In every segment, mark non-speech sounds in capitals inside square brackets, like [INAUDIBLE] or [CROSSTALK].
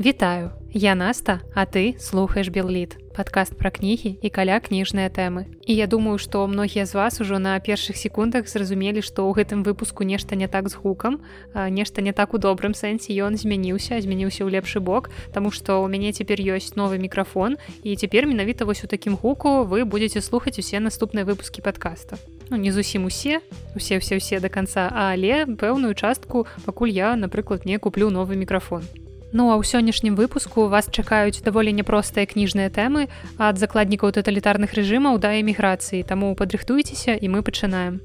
Вітаю, я Наста, а ты слухаеш Белліт, падкаст пра кнігі і каля кніжныя тэмы. І я думаю, што многія з вас ужо на першых секундах зразумелі, што ў гэтым выпуску нешта не так з гукам, нешта не так у добрым сэнсе ён змяніўся, змяніўся ў лепшы бок, Таму што ў мяне цяпер ёсць новы мікрафон і цяпер менавіта вось у такім гуку вы будетеце слухаць усе наступныя выпускі падкаста. Ну, не зусім усе усе все ўсе до конца але пэўную частку пакуль я напрыклад не куплю новы мікрафон Ну а ў сённяшнім выпуску вас чакаюць даволі няпростыя кніжныя тэмы ад закладнікаў таталітарных рэжымаў да эміграцыі, таму падрыхтуйцеся і мы пачынаем.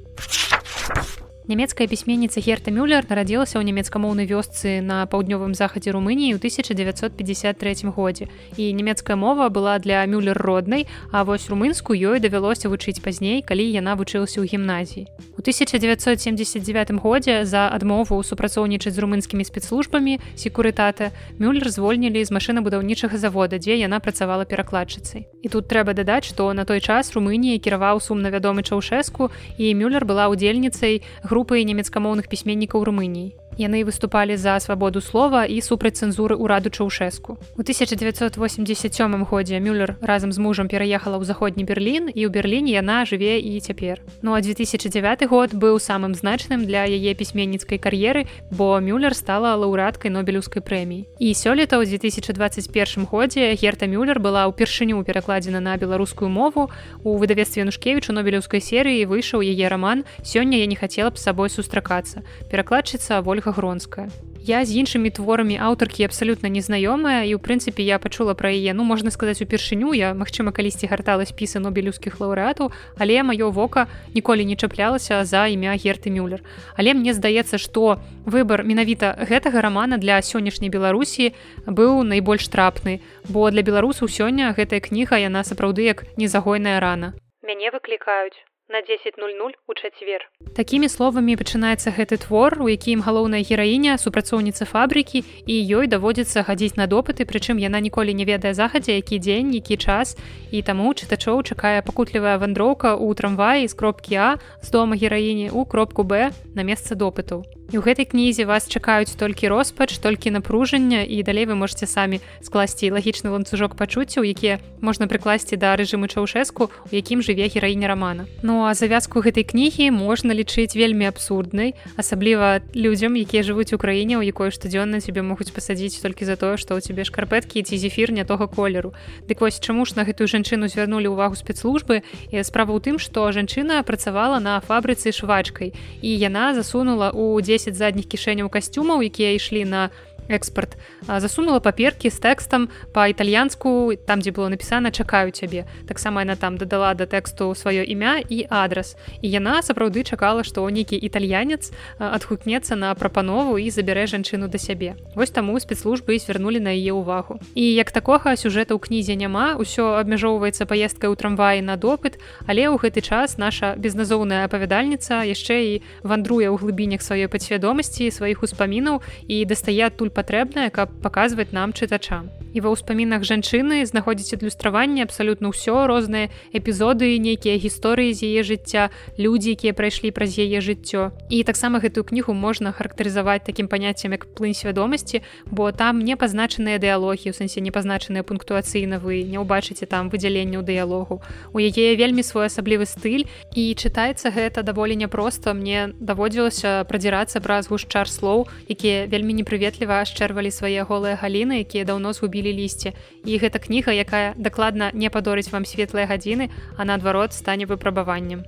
Нямецкая пісьменніца Герта Мюллер нарадзілася ў нямецкамоўнай вёсцы на паўднёвым захадзе Румыніі ў 1953 годзе. І нямецкая мова была для мюллер роднай, а вось румынску ёй давялося вучыць пазней, калі яна вучылася ў гімназіі. У 1979 годзе за адмову супрацоўнічаць з румынскімі спецслужбамі секурытата мюллер звольнілі з машынабудаўнічага завода, дзе яна працавала перакладчыцай. І тут трэба дадаць, што на той час Румыніі кіраваў сумна вядомы чаўшэску і мюллер была удзельніцай групы нямецкамоўных пісьменнікаў румыніі яны выступалі за свабоду слова і супраць цэнзуры ўраду чаўшэску. У 1987 годзе мюллер разам з мужам пераехала ў заходні берерлін і ў берліне яна жыве і цяпер. Ну а 2009 год быў самым значным для яе пісьменніцкай кар'еры бо мюллер стала лаўрадкай нобелеўскай прэміі. І сёлета ў 2021 годзе герта мюллер была ўпершыню перакладзена на беларускую мову. У выдавестве нушкевічу нобелеўскай серыі выйшаў яе роман сёння я не хацела б з сабой сустракацца перакладчыца ольга ольга гронская. Я з іншымі творамі аўтаркі абсалютна незнаёмая і ў прынцыпе я пачула пра яе ну можна сказаць упершыню. Я магчыма калісьці гартала спісы нобелюўскіх лаўрэатаў але маё вока ніколі не чаплялася за імя герты мюллер. Але мне здаецца што выбор менавіта гэтага рамана для сённяшняй беларусі быў найбольш трапны бо для беларусаў сёння гэтая кніга яна сапраўды як незагойная рана. Мяне выклікаюць на 10:00 у чацвер. Такімі словамі пачынаецца гэты твор, у якім галоўная гераіня супрацоўніца фабрыкі і ёй даводзіцца хадзіць на допыты, прычым яна ніколі не ведае захадзе, які дзень, які час і таму чытачоў чакае пакутлівая вандроўка ў трамваі з кропкі А з дома гераіні ў кропку Б на месца допытаў. І ў гэтай кнізе вас чакаюць толькі роспач, толькі напружання і далей вы можете самі скласці лагічны ланцужок пачуццяў, якія можна прыкласці да рэжыму чаўшэску, у якім жыве гераіня рамана. Ну а завязку гэтай кнігі можна лічыць вельмі абсурднай, асабліва людзям, якія жывуць у краіне, у якой штодзённа цябе могуць пасадзіць толькі за тое, што ў цябе шкарпэткі ці зефір не тога колеру. Дык вось чаму ж на гэтую жанчыну звярнулі ўвагу спецслужбы і справа ў тым, што жанчына працавала на фабрыцы швачкай і яна засунула ў дзень 10 задніх кішэняў касцюмаў якія ішлі на экспорт засунула паперкі з тэкстам па-італьянску там дзе было напісана чакаю цябе таксама яна там дадала да тэксту сваё імя і адрас і яна сапраўды чакала што нейкі італьянец адгукнецца на прапанову і забярэ жанчыну да сябе вось таму спецслужбы звярнулі на яе ўвагу і як такога сюжэта ў кнізе няма ўсё абмяжоўваецца паездкай у трамваі на допыт але ў гэты час наша безназоўная апавядальніца яшчэ і вандруе ў глыбінях сваёй падсвядомасці сваіх успамінаў і дастае адтуль патрэбнае каб паказваць нам чытачам і ва ўспамінах жанчыны знаходзіць адлюстраванне абсалютна ўсё розныя эпізоды нейкія гісторыі з яе жыцця людзі якія прайшлі праз яе жыццё і таксама гэтую кнігу можна характарызаваць такім паняццем як плынь свядомасці бо там не пазначаныя дыялогі у сэнсе не пазначаныя пунктуацыйна вы не ўбачыце там выдзяленне ў дыялогу у яе вельмі свой асаблівы стыль і чытаецца гэта даволі няпроста. Мне даводзілася прадзірацца праз гушчар слоў якія вельмі непрыветліва ашчэрвалі свае голыя галіны якія даўно згубілі згубілі лісце і гэта кніга якая дакладна не падорыць вам светлыя гадзіны а наадварот стане выпрабаваннем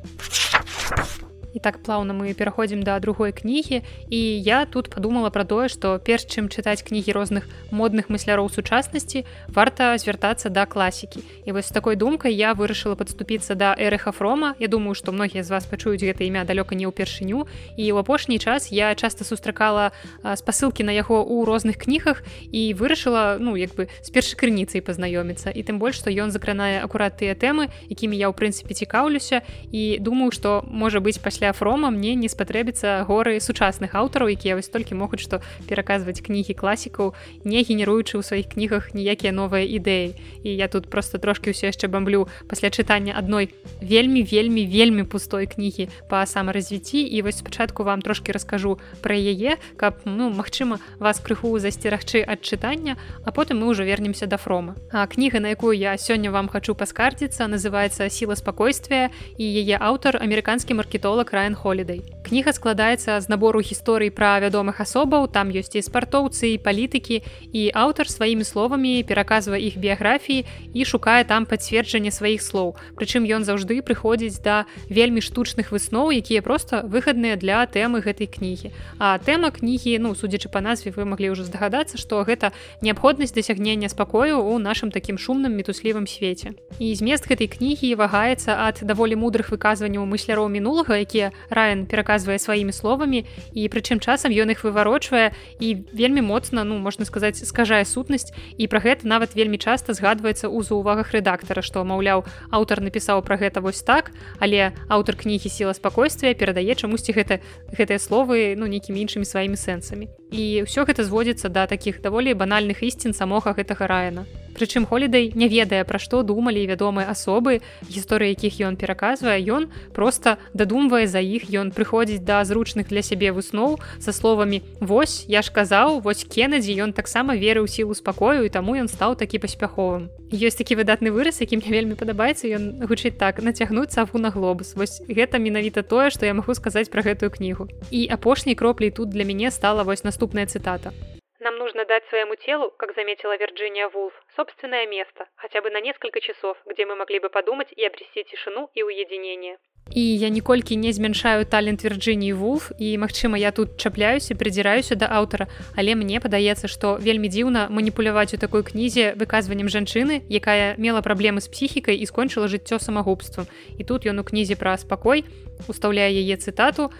і так плаўна мы пераходзім да другой кнігі і я тут подумала пра тое што перш чым чытаць кнігі розных модных мысляроў сучаснасці варта звяртацца да класікі і вось такой думкай я вырашыла падступіцца да эрыха фрома Я думаю што многія з вас пачуюць гэта імя далёка не ўпершыню і ў апошні час я часта сустракала спасылкі на яго ў розных кнігах і вырашыла ну як бы з першай крыніцай пазнаёміцца і тым больш што ён закранае акурат тыя тэмы якімі я ў прынцыпе цікаўлюся. І думаю што можа быць пасля пасля фрома мне не спатрэбіцца горы сучасных аўтараў якія вось толькі могуць што пераказваць кнігі класікаў не генеруючы ў сваіх кнігах ніякія новыя ідэі. І я тут просто трошки ўсё яшчэ бамблю пасля чытання адной вельмі вельмі вельмі пустой кнігі по самаразвіцці. І вось спачатку вам трошки раскажу про яе каб ну Мачыма вас крыху засцерагчы ад чытання а потым мы ўжо вернемся да фрома. А кніга на якую я сёння вам хочу паскардзіцца называется сила спакойствия і яе аўтар амерыканскі маркетолог Ryan Holiday. Кніга складаецца з набору гісторый пра вядомых асобаў. Там ёсць і спартоўцы і палітыкі і аўтар сваімі словамі пераказвае іх біяграфіі і шукае там пацверджанне сваіх слоў. Прычым ён заўжды прыходзіць да вельмі штучных высноў якія просто выгадныя для тэмы гэтай кнігі. А тэма кнігі ну судзячы па назве вы маглі ўжо здагадацца што гэта неабходнасць дасягнення спакою ў нашым такім шумным метуслівым свеце. І змест гэтай кнігі вагаецца ад даволі мудрых выказванняў мысляроў мінулага якія раен пераказвае сваімі словамі і прычым часам ён іх выварочвае і вельмі моцна ну можна сказаць скажае сутнасць і пра гэта нават вельмі часта згадваецца ў заўвагах рэдактара што маўляў аўтар напісаў пра гэта вось так але аўтар кнігі сіла спакойствия перадае чамусьці гэта гэтыя словы ну нейкімі іншымі сваімі сэнсамі. І ўсё гэта зводзіцца да такіх даволі банальных ісцін самога гэтага раяна Прычым холідай не ведае пра што думалі вядомыя асобы гісторыі якіх ён пераказвае ён просто дадумвае за іх ён прыходзіць да зручных для сябе высноў са словамі Вось я ж казаў вось кеннедзі ён таксама верыў сілу спакою і таму ён стаў такі паспяховым. Ёсць такі выдатны выраз якім мне вельмі падабаецца ён гучыць так нацягнуць сафу на глобус вось гэта менавіта тое што я магу сказаць пра гэтую кнігу. І апошняй кропляй тут для мяне стала вось наступная цытата нужно дать своему телу, как заметила Вирджиния Вулф, собственное место, хотя бы на несколько часов, где мы могли бы подумать и обрести тишину и уединение. І я ніколькі не змяншаю талент Вірджыніі Вулф і магчыма я тут чапляюся прыдзіраюся да аўтара але мне падаецца што вельмі дзіўна маніпуляваць у такой кнізе выказваннем жанчыны якая мела праблемы з псіхікай і скончыла жыццё самагубствам і тут ён у кнізе пра спакой устаўляе яе цытату.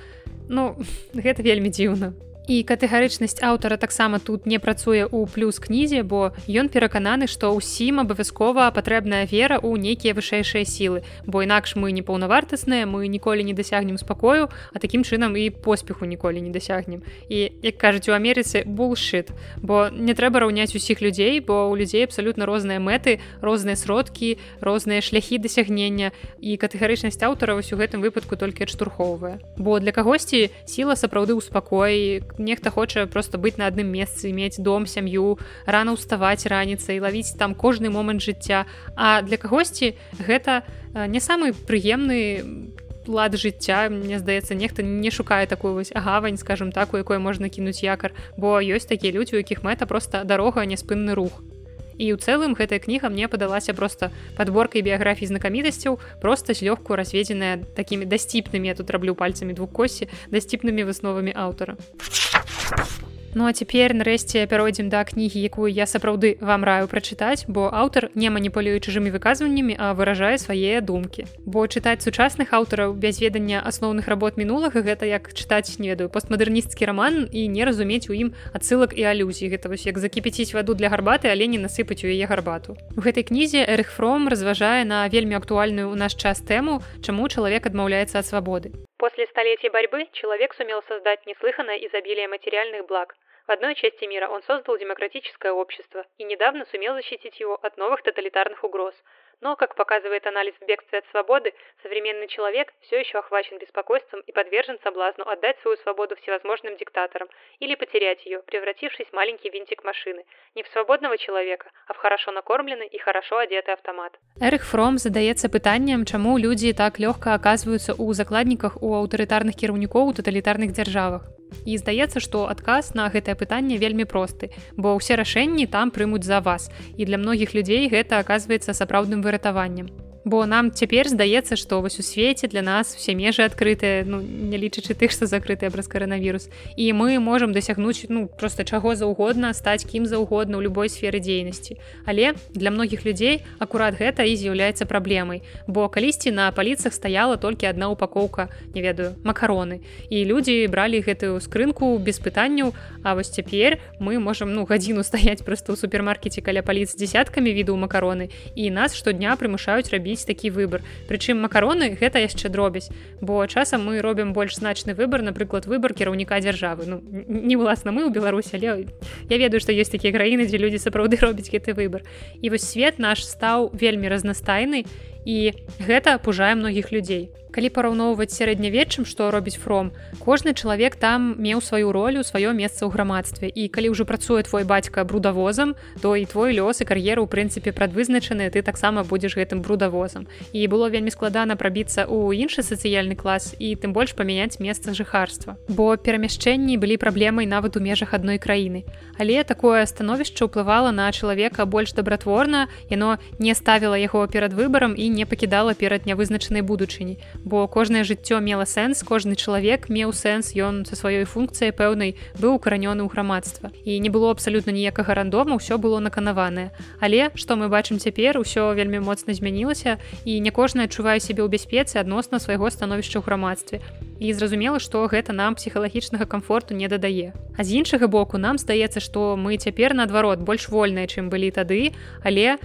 Ну [LAUGHS] гэта вельмі дзіўна і катэгарычнасць аўтара таксама тут не працуе ў плюс кнізе бо ён перакананы што ўсім абавязкова патрэбная вера ў нейкія вышэйшыя сілы. Бо інакш мы не паўнавартасныя мы ніколі не дасягнем спакою а такім чынам і поспеху ніколі не дасягнем. І як кажуць у Амерыцы булшит бо не трэба раўняць усіх людзей бо у людзей абсалютна розныя мэты розныя сродкі розныя шляхі дасягнення. І катэгарычнасць аўтара вось у гэтым выпадку толькі адштурхоўвае. Бо для кагосьці сіла сапраўды ў спакоі нехта хоча просто быць на адным месцы мець дом сям'ю рано ўставаць раніцай лавіць там кожны момант жыцця. А для кагосьці гэта не самы прыемны лад жыцця. Мне здаецца нехта не шукае такую вось агавань скажем так у якой можна кінуць якар. Бо ёсць такія людзі у якіх мэта просто дарога няспынны рух. І ў цэлым гэтая кніга мне падалася просто подборкай біяграфій знакамітасцяў просто злёгку разведзеная такімі дасціпнымі я тут раблю пальцамі двухкосі дасціпнымі высновамі аўтара. а Ну а цяпер нарэшце пяройдзем да кнігі, якую я сапраўды вам раю прачытаць, бо аўтар не маніпулюе чужымі выказваннямі, а выражае свае думкі. Бо чытаць сучасных аўтараў без ведання асноўных работ мінулага гэта як чытаць не ведаю постмадэрнісцкі раман і не разумець у ім адсылак і алюзій. Гэта вось як закіпяціць ваду для гарбаты, але не насыпаць у яе гарбату. У гэтай кнізе Эрхфром разважае на вельмі актуальную ў наш час тэму, чаму чалавек адмаўляецца ад свабоды. После столетий борьбы человек сумел создать неслыханное изобилие материальных благ. В одной части мира он создал демократическое общество и недавно сумел защитить его от новых тоталитарных угроз – Но, как показывает анализ в бегстве от свободы, современный человек все еще охвачен беспокойством и подвержен соблазну отдать свою свободу всевозможным диктаторам или потерять ее, превратившись в маленький винтик машины, не в свободного человека, а в хорошо накормленный и хорошо одетый автомат. Эрик Фром задается пытанием, чему люди так легко оказываются у закладниках у аўтарытарных кіраўнікоў у тоталітарных дзяржавах. І здаецца, што адказ на гэтае пытанне вельмі просты, бо ўсе рашэнні там прымуць за вас. І для многіх людзей гэта аказваецца сапраўдным выратаваннем бо нам цяпер здаецца што вось у свеце для нас все межы адкрытыя ну не лічачы тых што закрытыя праз каранавірус. І мы можемм дасягнуць ну просто чаго заўгодна стаць кім заўгодна ў любой сферы дзейнасці. Але для многіх людзей акурат гэта і з'яўляецца праблемай. Бо калісьці на паліцах стаяла толькі одна упакоўка не ведаю макароны. І людзі бралі гэтую скрынку без пытанняў. А вось цяпер мы можемм ну гадзіну стаять просто ў супермаркеце каля паліц дзясяткамі відаў макароны. І нас штодня прымушаюць рабіць рабіць такі выбор прычым макароны гэта яшчэ дробязь бо часам мы робім больш значны выбор напрыклад выбор кіраўніка дзяржавы. Ну не власна мы ў беларусь але я ведаю што ёсць такія краіны дзе людзі сапраўды [LAUGHS] робяць гэты выбор і вось свет наш стаў вельмі разнастайны і гэта пужае многіх людзей калі параўноўваць сярэднявеччым што робіць фром кожны чалавек там меў сваю ролю сваё месца ў грамадстве. І калі ўжо працуе твой бацька брудавозам то і твой лёс і кар'еру ў прынцыпе прадвызначаны ты таксама будзеш гэтым брудавозам. І было вельмі складана прабіцца ў іншы сацыяльны клас і тым больш памяняць месца жыхарства. Бо перамяшчэнні былі праблемай нават у межах адной краіны. Але такое становішча ўплывала на чалавека больш дабратворна яно не ставіла яго перад выбарам і не пакідала перад нявызначанай будучыні бо кожнае жыццё мела сэнс кожны чалавек меў сэнс ён са сваёй функцыяй пэўнай быў укаранёны ў грамадства. І не было абсалютна ніякага рандома ўсё было наканаванае. Але што мы бачым цяпер усё вельмі моцна змянілася і не кожны адчувае сябе ў бяспецы адносна свайго становішча ў грамадстве і зразумела што гэта нам псіхалагічнага комфорту не дадае. А з іншага боку нам здаецца што мы цяпер наадварот больш вольныя чым былі тады але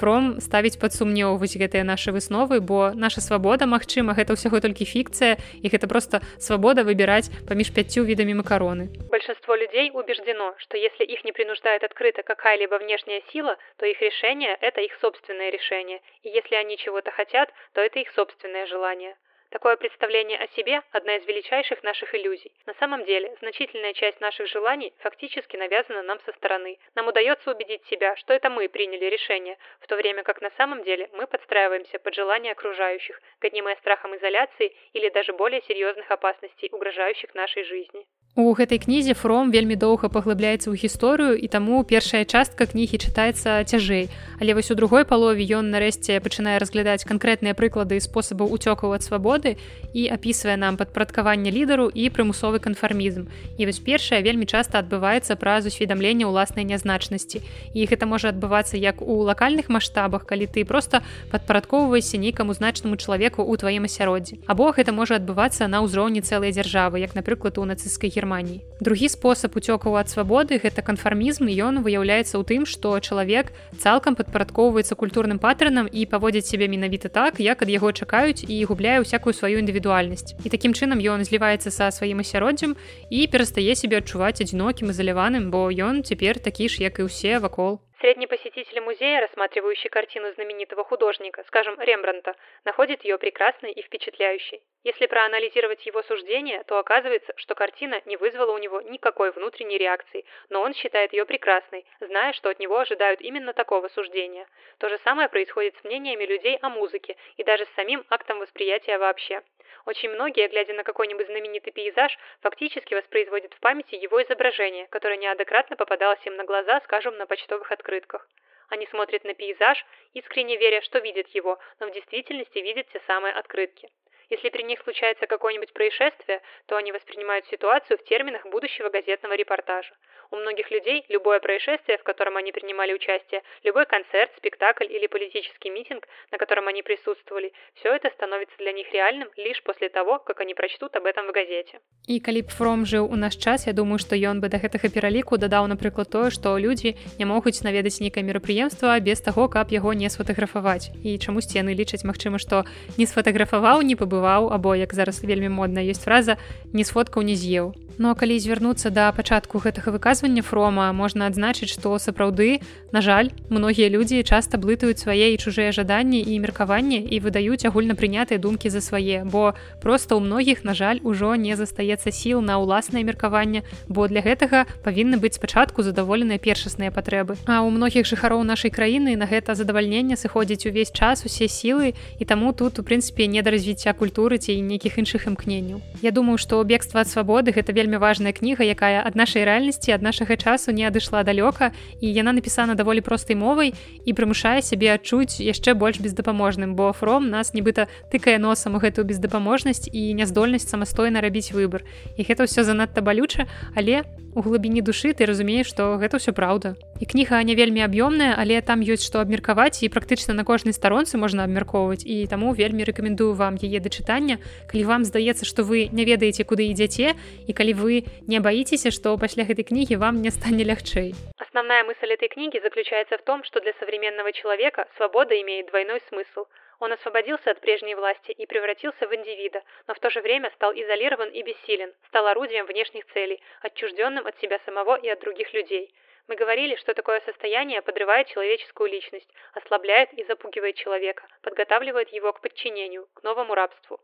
фром ставіць пад сумнеў вось гэтыя наши высновы бо наша свабода Мачыма гэта ўсяго толькі фікцыя і гэта просто свабода выбіраць паміж пяццю відамі макароны. Большинство людей убеждено что если их не принуждает открыто какая-либо внешняя сила то их решение это их собственное решение и если они чего-то хотят то это их собственное желание Такое представление о себе – одна из величайших наших иллюзий. На самом деле, значительная часть наших желаний фактически навязана нам со стороны. Нам удается убедить себя, что это мы приняли решение, в то время как на самом деле мы подстраиваемся под желания окружающих, гонимые страхом изоляции или даже более серьезных опасностей, угрожающих нашей жизни. У гэтай кнізе фром вельмі доўга паглыбляецца ў гісторыю і таму першая частка кнігі чытаецца цяжэй. Але вось у другой палове ён нарэшце пачынае разглядаць канкрэтныя прыклады спосабаў уцёкаў ад свабоды і апісвае нам падпарадкаванне лідару і прымусовы канфармізм. І вось першая вельмі часта адбываецца праз усведамленне ўласнай нязначнасці. І гэта можа адбывацца як у лакальных маштабах, калі ты проста падпарадкоўваешся нейкаму значнаму чалавеку ў тваім асяроддзі. Або гэта можа адбывацца на ўзроўні цэлай дзяржавы, як напрыклад у нацысцкай германії другі спосаб уцёкаў ад свабоды гэта канфармізм ён выяўляецца ў тым што чалавек цалкам падпарадкоўваецца культурным паттернам і паводзіць сябе менавіта так як ад яго чакаюць і губляе ўсякую сваю індывідуальнасць і такім чынам ён зліваецца са сваім асяроддзям і перастае сябе адчуваць адзінокім изаляваным бо ён цяпер такі ж як і ўсе вакол Средний посетитель музея, рассматривающий картину знаменитого художника, скажем, Рембранта, находит ее прекрасной и впечатляющей. Если проанализировать его суждение, то оказывается, что картина не вызвала у него никакой внутренней реакции, но он считает ее прекрасной, зная, что от него ожидают именно такого суждения. То же самое происходит с мнениями людей о музыке и даже с самим актом восприятия вообще. Очень многие, глядя на какой-нибудь знаменитый пейзаж, фактически воспроизводят в памяти его изображение, которое неоднократно попадалось им на глаза, скажем, на почтовых открытках. Они смотрят на пейзаж, искренне веря, что видят его, но в действительности видят те самые открытки. Если при них случается какое-нибудь происшествие, то они воспринимают ситуацию в терминах будущего газетного репортажа. У многих людей любое происшествие, в котором они принимали участие, любой концерт, спектакль или политический митинг, на котором они присутствовали, все это становится для них реальным лишь после того, как они прочтут об этом в газете. І калі б фром жыў у наш час, я думаю, што ён бы да гэтага пераліку дадаў, напрыклад тое, што людзі не могуць наведаць нейкае мерапрыемства без таго, каб яго не сфотаграфаваць. І чамусьці яны лічаць магчыма, што не сфотаграфаваў, не пабываў або як зараз вельмі модна ёсць фраза не сфоткаў не з'еў. Ну а калі звярнуцца да пачатку гэтага выказвання фрома. Можна адзначыць што сапраўды на жаль многія людзі часта блытаюць свае і чужыя жаданні і меркаванні і выдаюць агульнапрынятыя думкі за свае бо просто ў многіх на жаль ужо не застаецца сіл на ўласнае меркаванне бо для гэтага павінны быць спачатку задаволеныя першасныя патрэбы. А у многіх жыхароў нашай краіны на гэта задавальненне сыходзіць увесь час усе сілы і таму тут у прынцыпе не да развіцця культуры ці нейкіх іншых імкненняў. Я думаю што бегства ад свабоды гэта вельмі важная кніга якая ад нашай рэальнасці ад нашага часу не адышла далёка і яна напісана даволі простай мовай і прымушае сябе адчуць яшчэ больш бездапаможным бо фром нас нібыта тыкае носам гэтую бездапаможнасць і няздольнасць самастойна рабіць выбор і гэта ўсё занадта балюча але у глыбіні душы ты разумееш што гэта ўсё праўда. І кніга не вельмі аб'ёмная але там ёсць што абмеркаваць і практычна на кожнай старонцы можна абмяркоўваць. І таму вельмі рэкамендую вам яе да чытання. Калі вам здаецца што вы не ведаеце куды ідзяце і калі вы не баіцеся што пасля гэтай кнігі вам не стане лягчэй Основная мысль этой книги заключается в том, что для современного человека свобода имеет двойной смысл. Он освободился от прежней власти и превратился в индивида, но в то же время стал изолирован и бессилен, стал орудием внешних целей, отчужденным от себя самого и от других людей. Мы говорили, что такое состояние подрывает человеческую личность, ослабляет и запугивает человека, подготавливает его к подчинению, к новому рабству.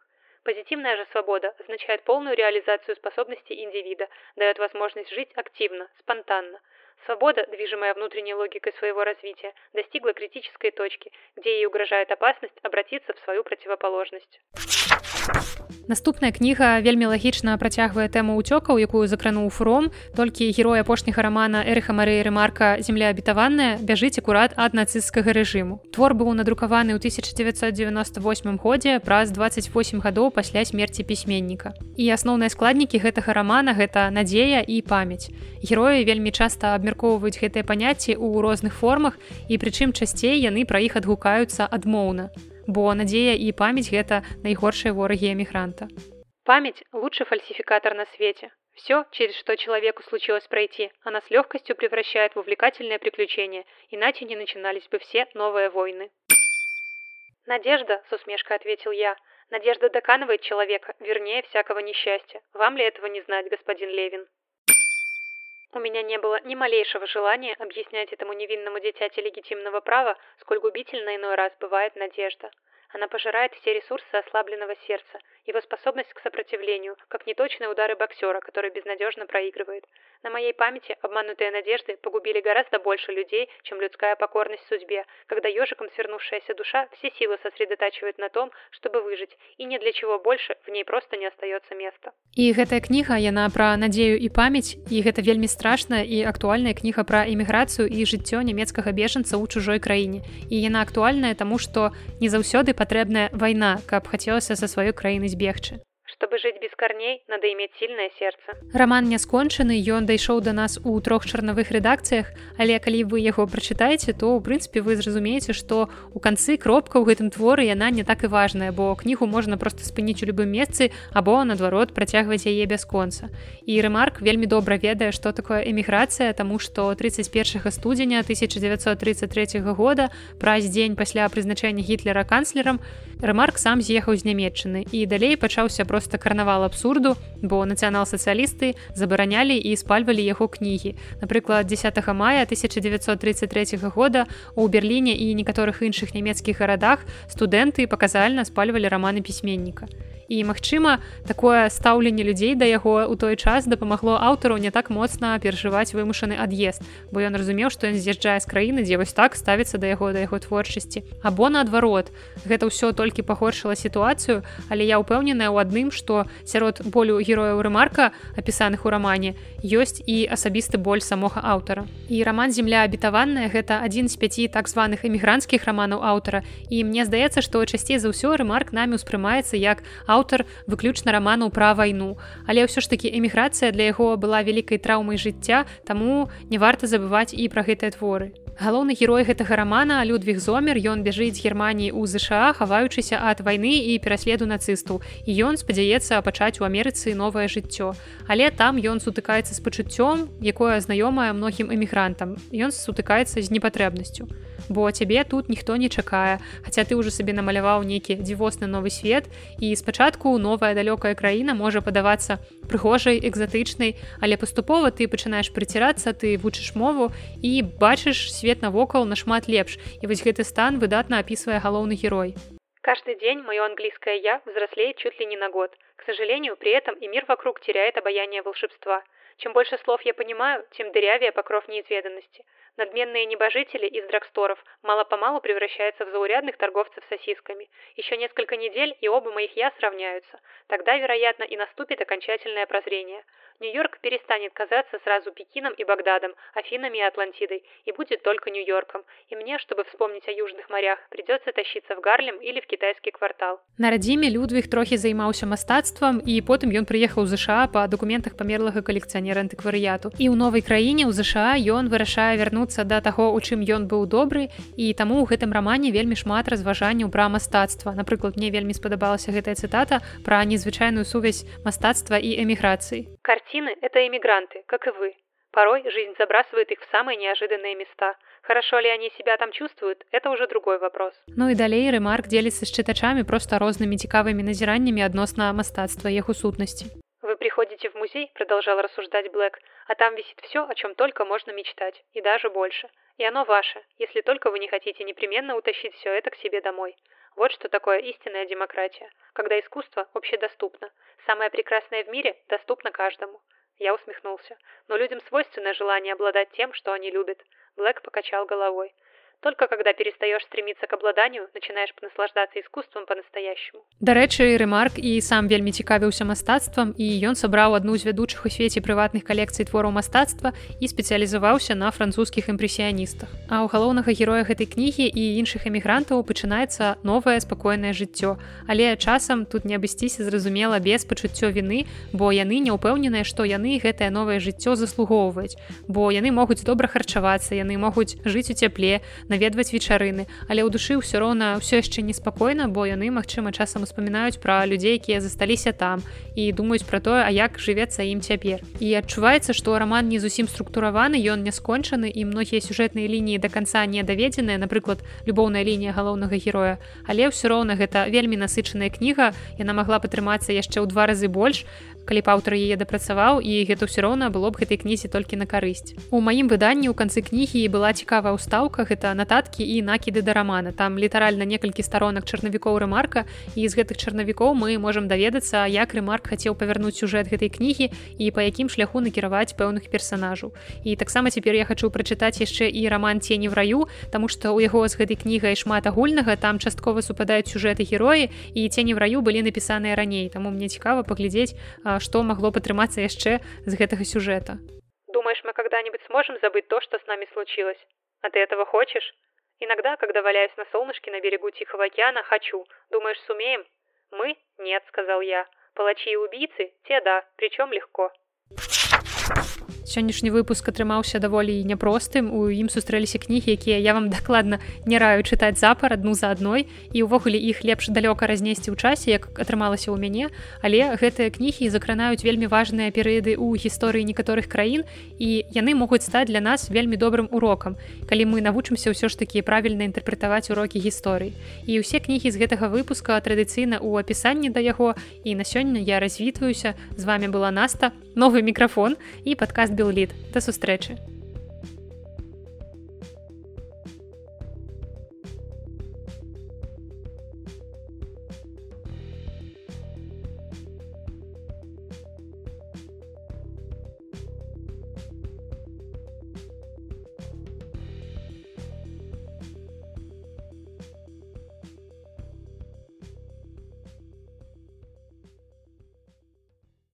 Позитивная же свобода означает полную реализацию способностей индивида, дает возможность жить активно, спонтанно. Свобода, движимая внутренней логикой своего развития, достигла критической точки, где ей угрожает опасность обратиться в свою противоположность. Наступная кніга вельмі лагічна працягвае тэму ўцёкаў, якую закрануў фром, толькі герой апошняга рамана Эрыха Марыі Рэмарка земля абітаваная бяжыць акурат ад нацысцкага рэжыму. Твор быў надрукаваны ў 1998 годзе праз 28 гадоў пасля смерці пісьменніка. І асноўныя складнікі гэтага рамана гэта надзея і памяць. Героі вельмі часта абмяркоўваюць гэтыя паняцці ў розных формах і прычым часцей яны пра іх адгукаюцца адмоўна бо надзея і памяць гэта найгоршыя ворагі эмігранта. Память – лучший фальсификатор на свете. Все, через что человеку случилось пройти, она с легкостью превращает в увлекательное приключение, иначе не начинались бы все новые войны. «Надежда», — с усмешкой ответил я, — «надежда доканывает человека, вернее всякого несчастья. Вам ли этого не знать, господин Левин?» У меня не было ни малейшего желания объяснять этому невинному дитяти легитимного права, сколь губительно иной раз бывает надежда. Она пожирает все ресурсы ослабленного сердца, его способность к сопротивлению, как неточные удары боксера, который безнадежно проигрывает. На моей памяти обманутые надежды погубили гораздо больше людей, чем людская покорность судьбе, когда ежиком свернувшаяся душа все силы сосредотачивает на том, чтобы выжить, и ни для чего больше в ней просто не остается места. І гэтая кніга яна пра надзею і памяць і гэта вельмі страшная і актуальная кніга пра эміграцыю і жыццё нямецкага бежанца ў чужой краіне. І яна актуальная таму, што не заўсёды патрэбная вайна, каб хацелася са сваёй краіны збегчы. Чтобы жить без корней, надо иметь сильное сердце. Роман не скончаны, ён дайшоў да нас у трох чарнавых рэдакцыях, але калі вы яго прачытаеце, то ў прынцыпе вы зразумееце, што у канцы кропка ў гэтым творы яна не так і важная, бо кнігу можна проста спыніць у любым месцы або наадварот працягваць яе бясконца. І рэмарк вельмі добра ведае, што такое эміграцыя, таму што 31 студзеня 1933 года праз дзень пасля прызначэння гітлера канцлерам рэмарк сам з'ехаў з нямметчыны і далей пачаўся просто проста карнавал абсурду, бо нацыянал-сацыялісты забаранялі і спальвалі яго кнігі. Напрыклад, 10 мая 1933 года у Берліне і некаторых іншых нямецкіх гарадах студэнты паказальна спальвалі раманы пісьменніка і магчыма такое стаўленне людзей да яго ў той час дапамагло аўтару не так моцна перажываць вымушаны ад'езд бо ён разумеў што ён з'язджае з краіны дзе вось так ставіцца да яго да яго творчасці. Або наадварот гэта ўсё толькі пагоршыла сітуацыю але я ўпэўненая ў адным што сярод болю герояў рэмарка апісаных у рамане ёсць і асабісты боль самога аўтара. І роман земля абітаваная гэта адзін з пяці так званых эмігрантскіх раманаў аўтара. І мне здаецца што часцей за ўсё рэмарк намі ўспрымаецца як а аўтар выключна раманаў пра вайну. Але ўсё ж такі эміграцыя для яго была вялікай траўмай жыцця таму не варта забываць і пра гэтыя творы галоўны герой гэтага рамана людвіг зомер. Ён бяжыць германіі ў ЗША хаваючыся ад вайны і пераследу нацыстаў. І ён спадзяецца пачаць у амерыцы новае жыццё. Але там ён сутыкаецца з пачуццём якое знаёмае многім эмігрантам. Ён сутыкаецца з непатрэбнасцю. Бо цябе тут ніхто не чакае хаця ты ўжо сабе намаляваў нейкі дзівосны новы свет. І спачатку новая далёкая краіна можа падавацца прыгожай экзатычнай але паступова ты пачынаеш прыцірацца ты вучыш мову і бачыш свет навокал нашмат лепш і вось гэты стан выдатна опісвае галоўны герой Каждый день мое английское «я» взрослеет чуть ли не на год. К сожалению, при этом и мир вокруг теряет обаяние волшебства. Чем больше слов я понимаю, тем дырявее покров неизведанности. Надменные небожители из драгсторов мало-помалу превращаются в заурядных торговцев сосисками. Еще несколько недель, и оба моих «я» сравняются. Тогда, вероятно, и наступит окончательное прозрение. Нью-Йорк перестанет казаться сразу Пекином и Багдадом, Афинами и Атлантидой, и будет только Нью-Йорком. И мне, чтобы вспомнить о южных морях, придется тащиться в Гарлем или в китайский квартал. На радзіме Людвіг трохі займаўся мастацтвам і потым ён прыехаў у ЗША па дакументах памерлага калекцыянера антыкварыяту. І ў новай краіне ў ЗША ён вырашае вярнуцца да таго, у чым ён быў добры і таму ў гэтым рамане вельмі шмат разважанняў пра мастацтва. Напрыклад, мне вельмі спадабалася гэтая цытата пра незвычайную сувязь мастацтва і эміграцыі. Картины – это эмигранты, как и вы. Порой жизнь забрасывает их в самые неожиданные места. Хорошо ли они себя там чувствуют, это уже другой вопрос. Ну і далей рэмарк дзеліцца з чытачамі проста рознымі цікавымі назіраннямі адносна мастацтва іх у сутнасці. Вы приходите в музей, продолжал рассуждать Блэк, а там висит все, о чем только можно мечтать, и даже больше. И оно ваше, если только вы не хотите непременно утащить все это к себе домой. Вот что такое истинная демократия, когда искусство общедоступно. Самое прекрасное в мире доступно каждому. Я усмехнулся. Но людям свойственно желание обладать тем, что они любят. Блэк покачал головой. Только когда перестаешь стремиться к обладанию, начинаешь наслаждаться искусством по-настоящему. Дарэчы, Рэмарк і сам вельмі цікавіўся мастацтвам і ён сабраў адну з вядучых у свеце прыватных калекцый твораў мастацтва і спецыялізаваўся на французскіх імпрэсіяністах. А ў галоўнага героя гэтай кнігі і іншых эмігрантаў пачынаецца новае спакойнае жыццё. Але часам тут не абысціся зразумела без пачуццё віны, бо яны не ўпэўненыя, што яны гэтае новае жыццё заслугоўваюць, бо яны могуць добра харчавацца, яны могуць жыць у цяпле, наведваць вечарыны. Але ў душы ўсё роўна ўсё яшчэ неспакойна бо яны магчыма часам успамінаюць пра людзей якія засталіся там і думаюць пра тое а як жывецца ім цяпер. І адчуваецца што раман не зусім структураваны ён не скончаны і многія сюжэтныя лініі до конца не даведзеныя напрыклад любоўная лінія галоўнага героя. Але ўсё роўна гэта вельмі насычаная кніга яна магла падтрымацца яшчэ ў два разы больш калі б аўтар яе дапрацаваў і гэта ўсё роўна было б гэтай кнізе толькі на карысць. У маім выданні ў канцы кнігі была цікавая ўстаўка гэта нататкі і накіды да рамана. Там літаральна некалькі старонак чарнавікоў рэмарка і з гэтых чарнавікоў мы можемм даведацца як рэмарк хацеў павярнуць сюжэт гэтай кнігі і па якім шляху накіраваць пэўных персанажаў. І таксама цяпер я хачу прачытаць яшчэ і раман цені в раю тому што у яго з гэтай кнігай шмат агульнага там часткова супадаюць сюжэты героі і цені в раю былі напісаныя раней таму мне цікава паглядзець што магло падтрымацца яшчэ з гэтага сюжэта. Думаешь, мы когда-нибудь сможем забыть то, что с нами случилось? А ты этого хочешь? Иногда, когда валяюсь на солнышке на берегу Тихого океана, хочу. Думаешь, сумеем? Мы? Нет, сказал я. Палачи и убийцы? Те да, причем легко. Сённяшні выпуск атрымаўся даволі няпростым. У ім сустрэліся кнігі якія я вам [LAUGHS] дакладна не раю чытаць запар адну за адной. І ўвогуле іх лепш далёка разнесці ў часе як атрымалася ў мяне. Але гэтыя кнігі закранаюць вельмі важныя перыяды ў гісторыі некаторых краін і яны могуць стаць для нас вельмі добрым урокам калі мы навучымся ўсё ж такі правільна інтэрпрэтаваць урокі гісторыі. І ўсе кнігі з гэтага выпуска традыцыйна ў апісанні да яго. І на сёння я развітваюся. З вами была наста. Новы мікрафон і падкаст белліт да сустрэчы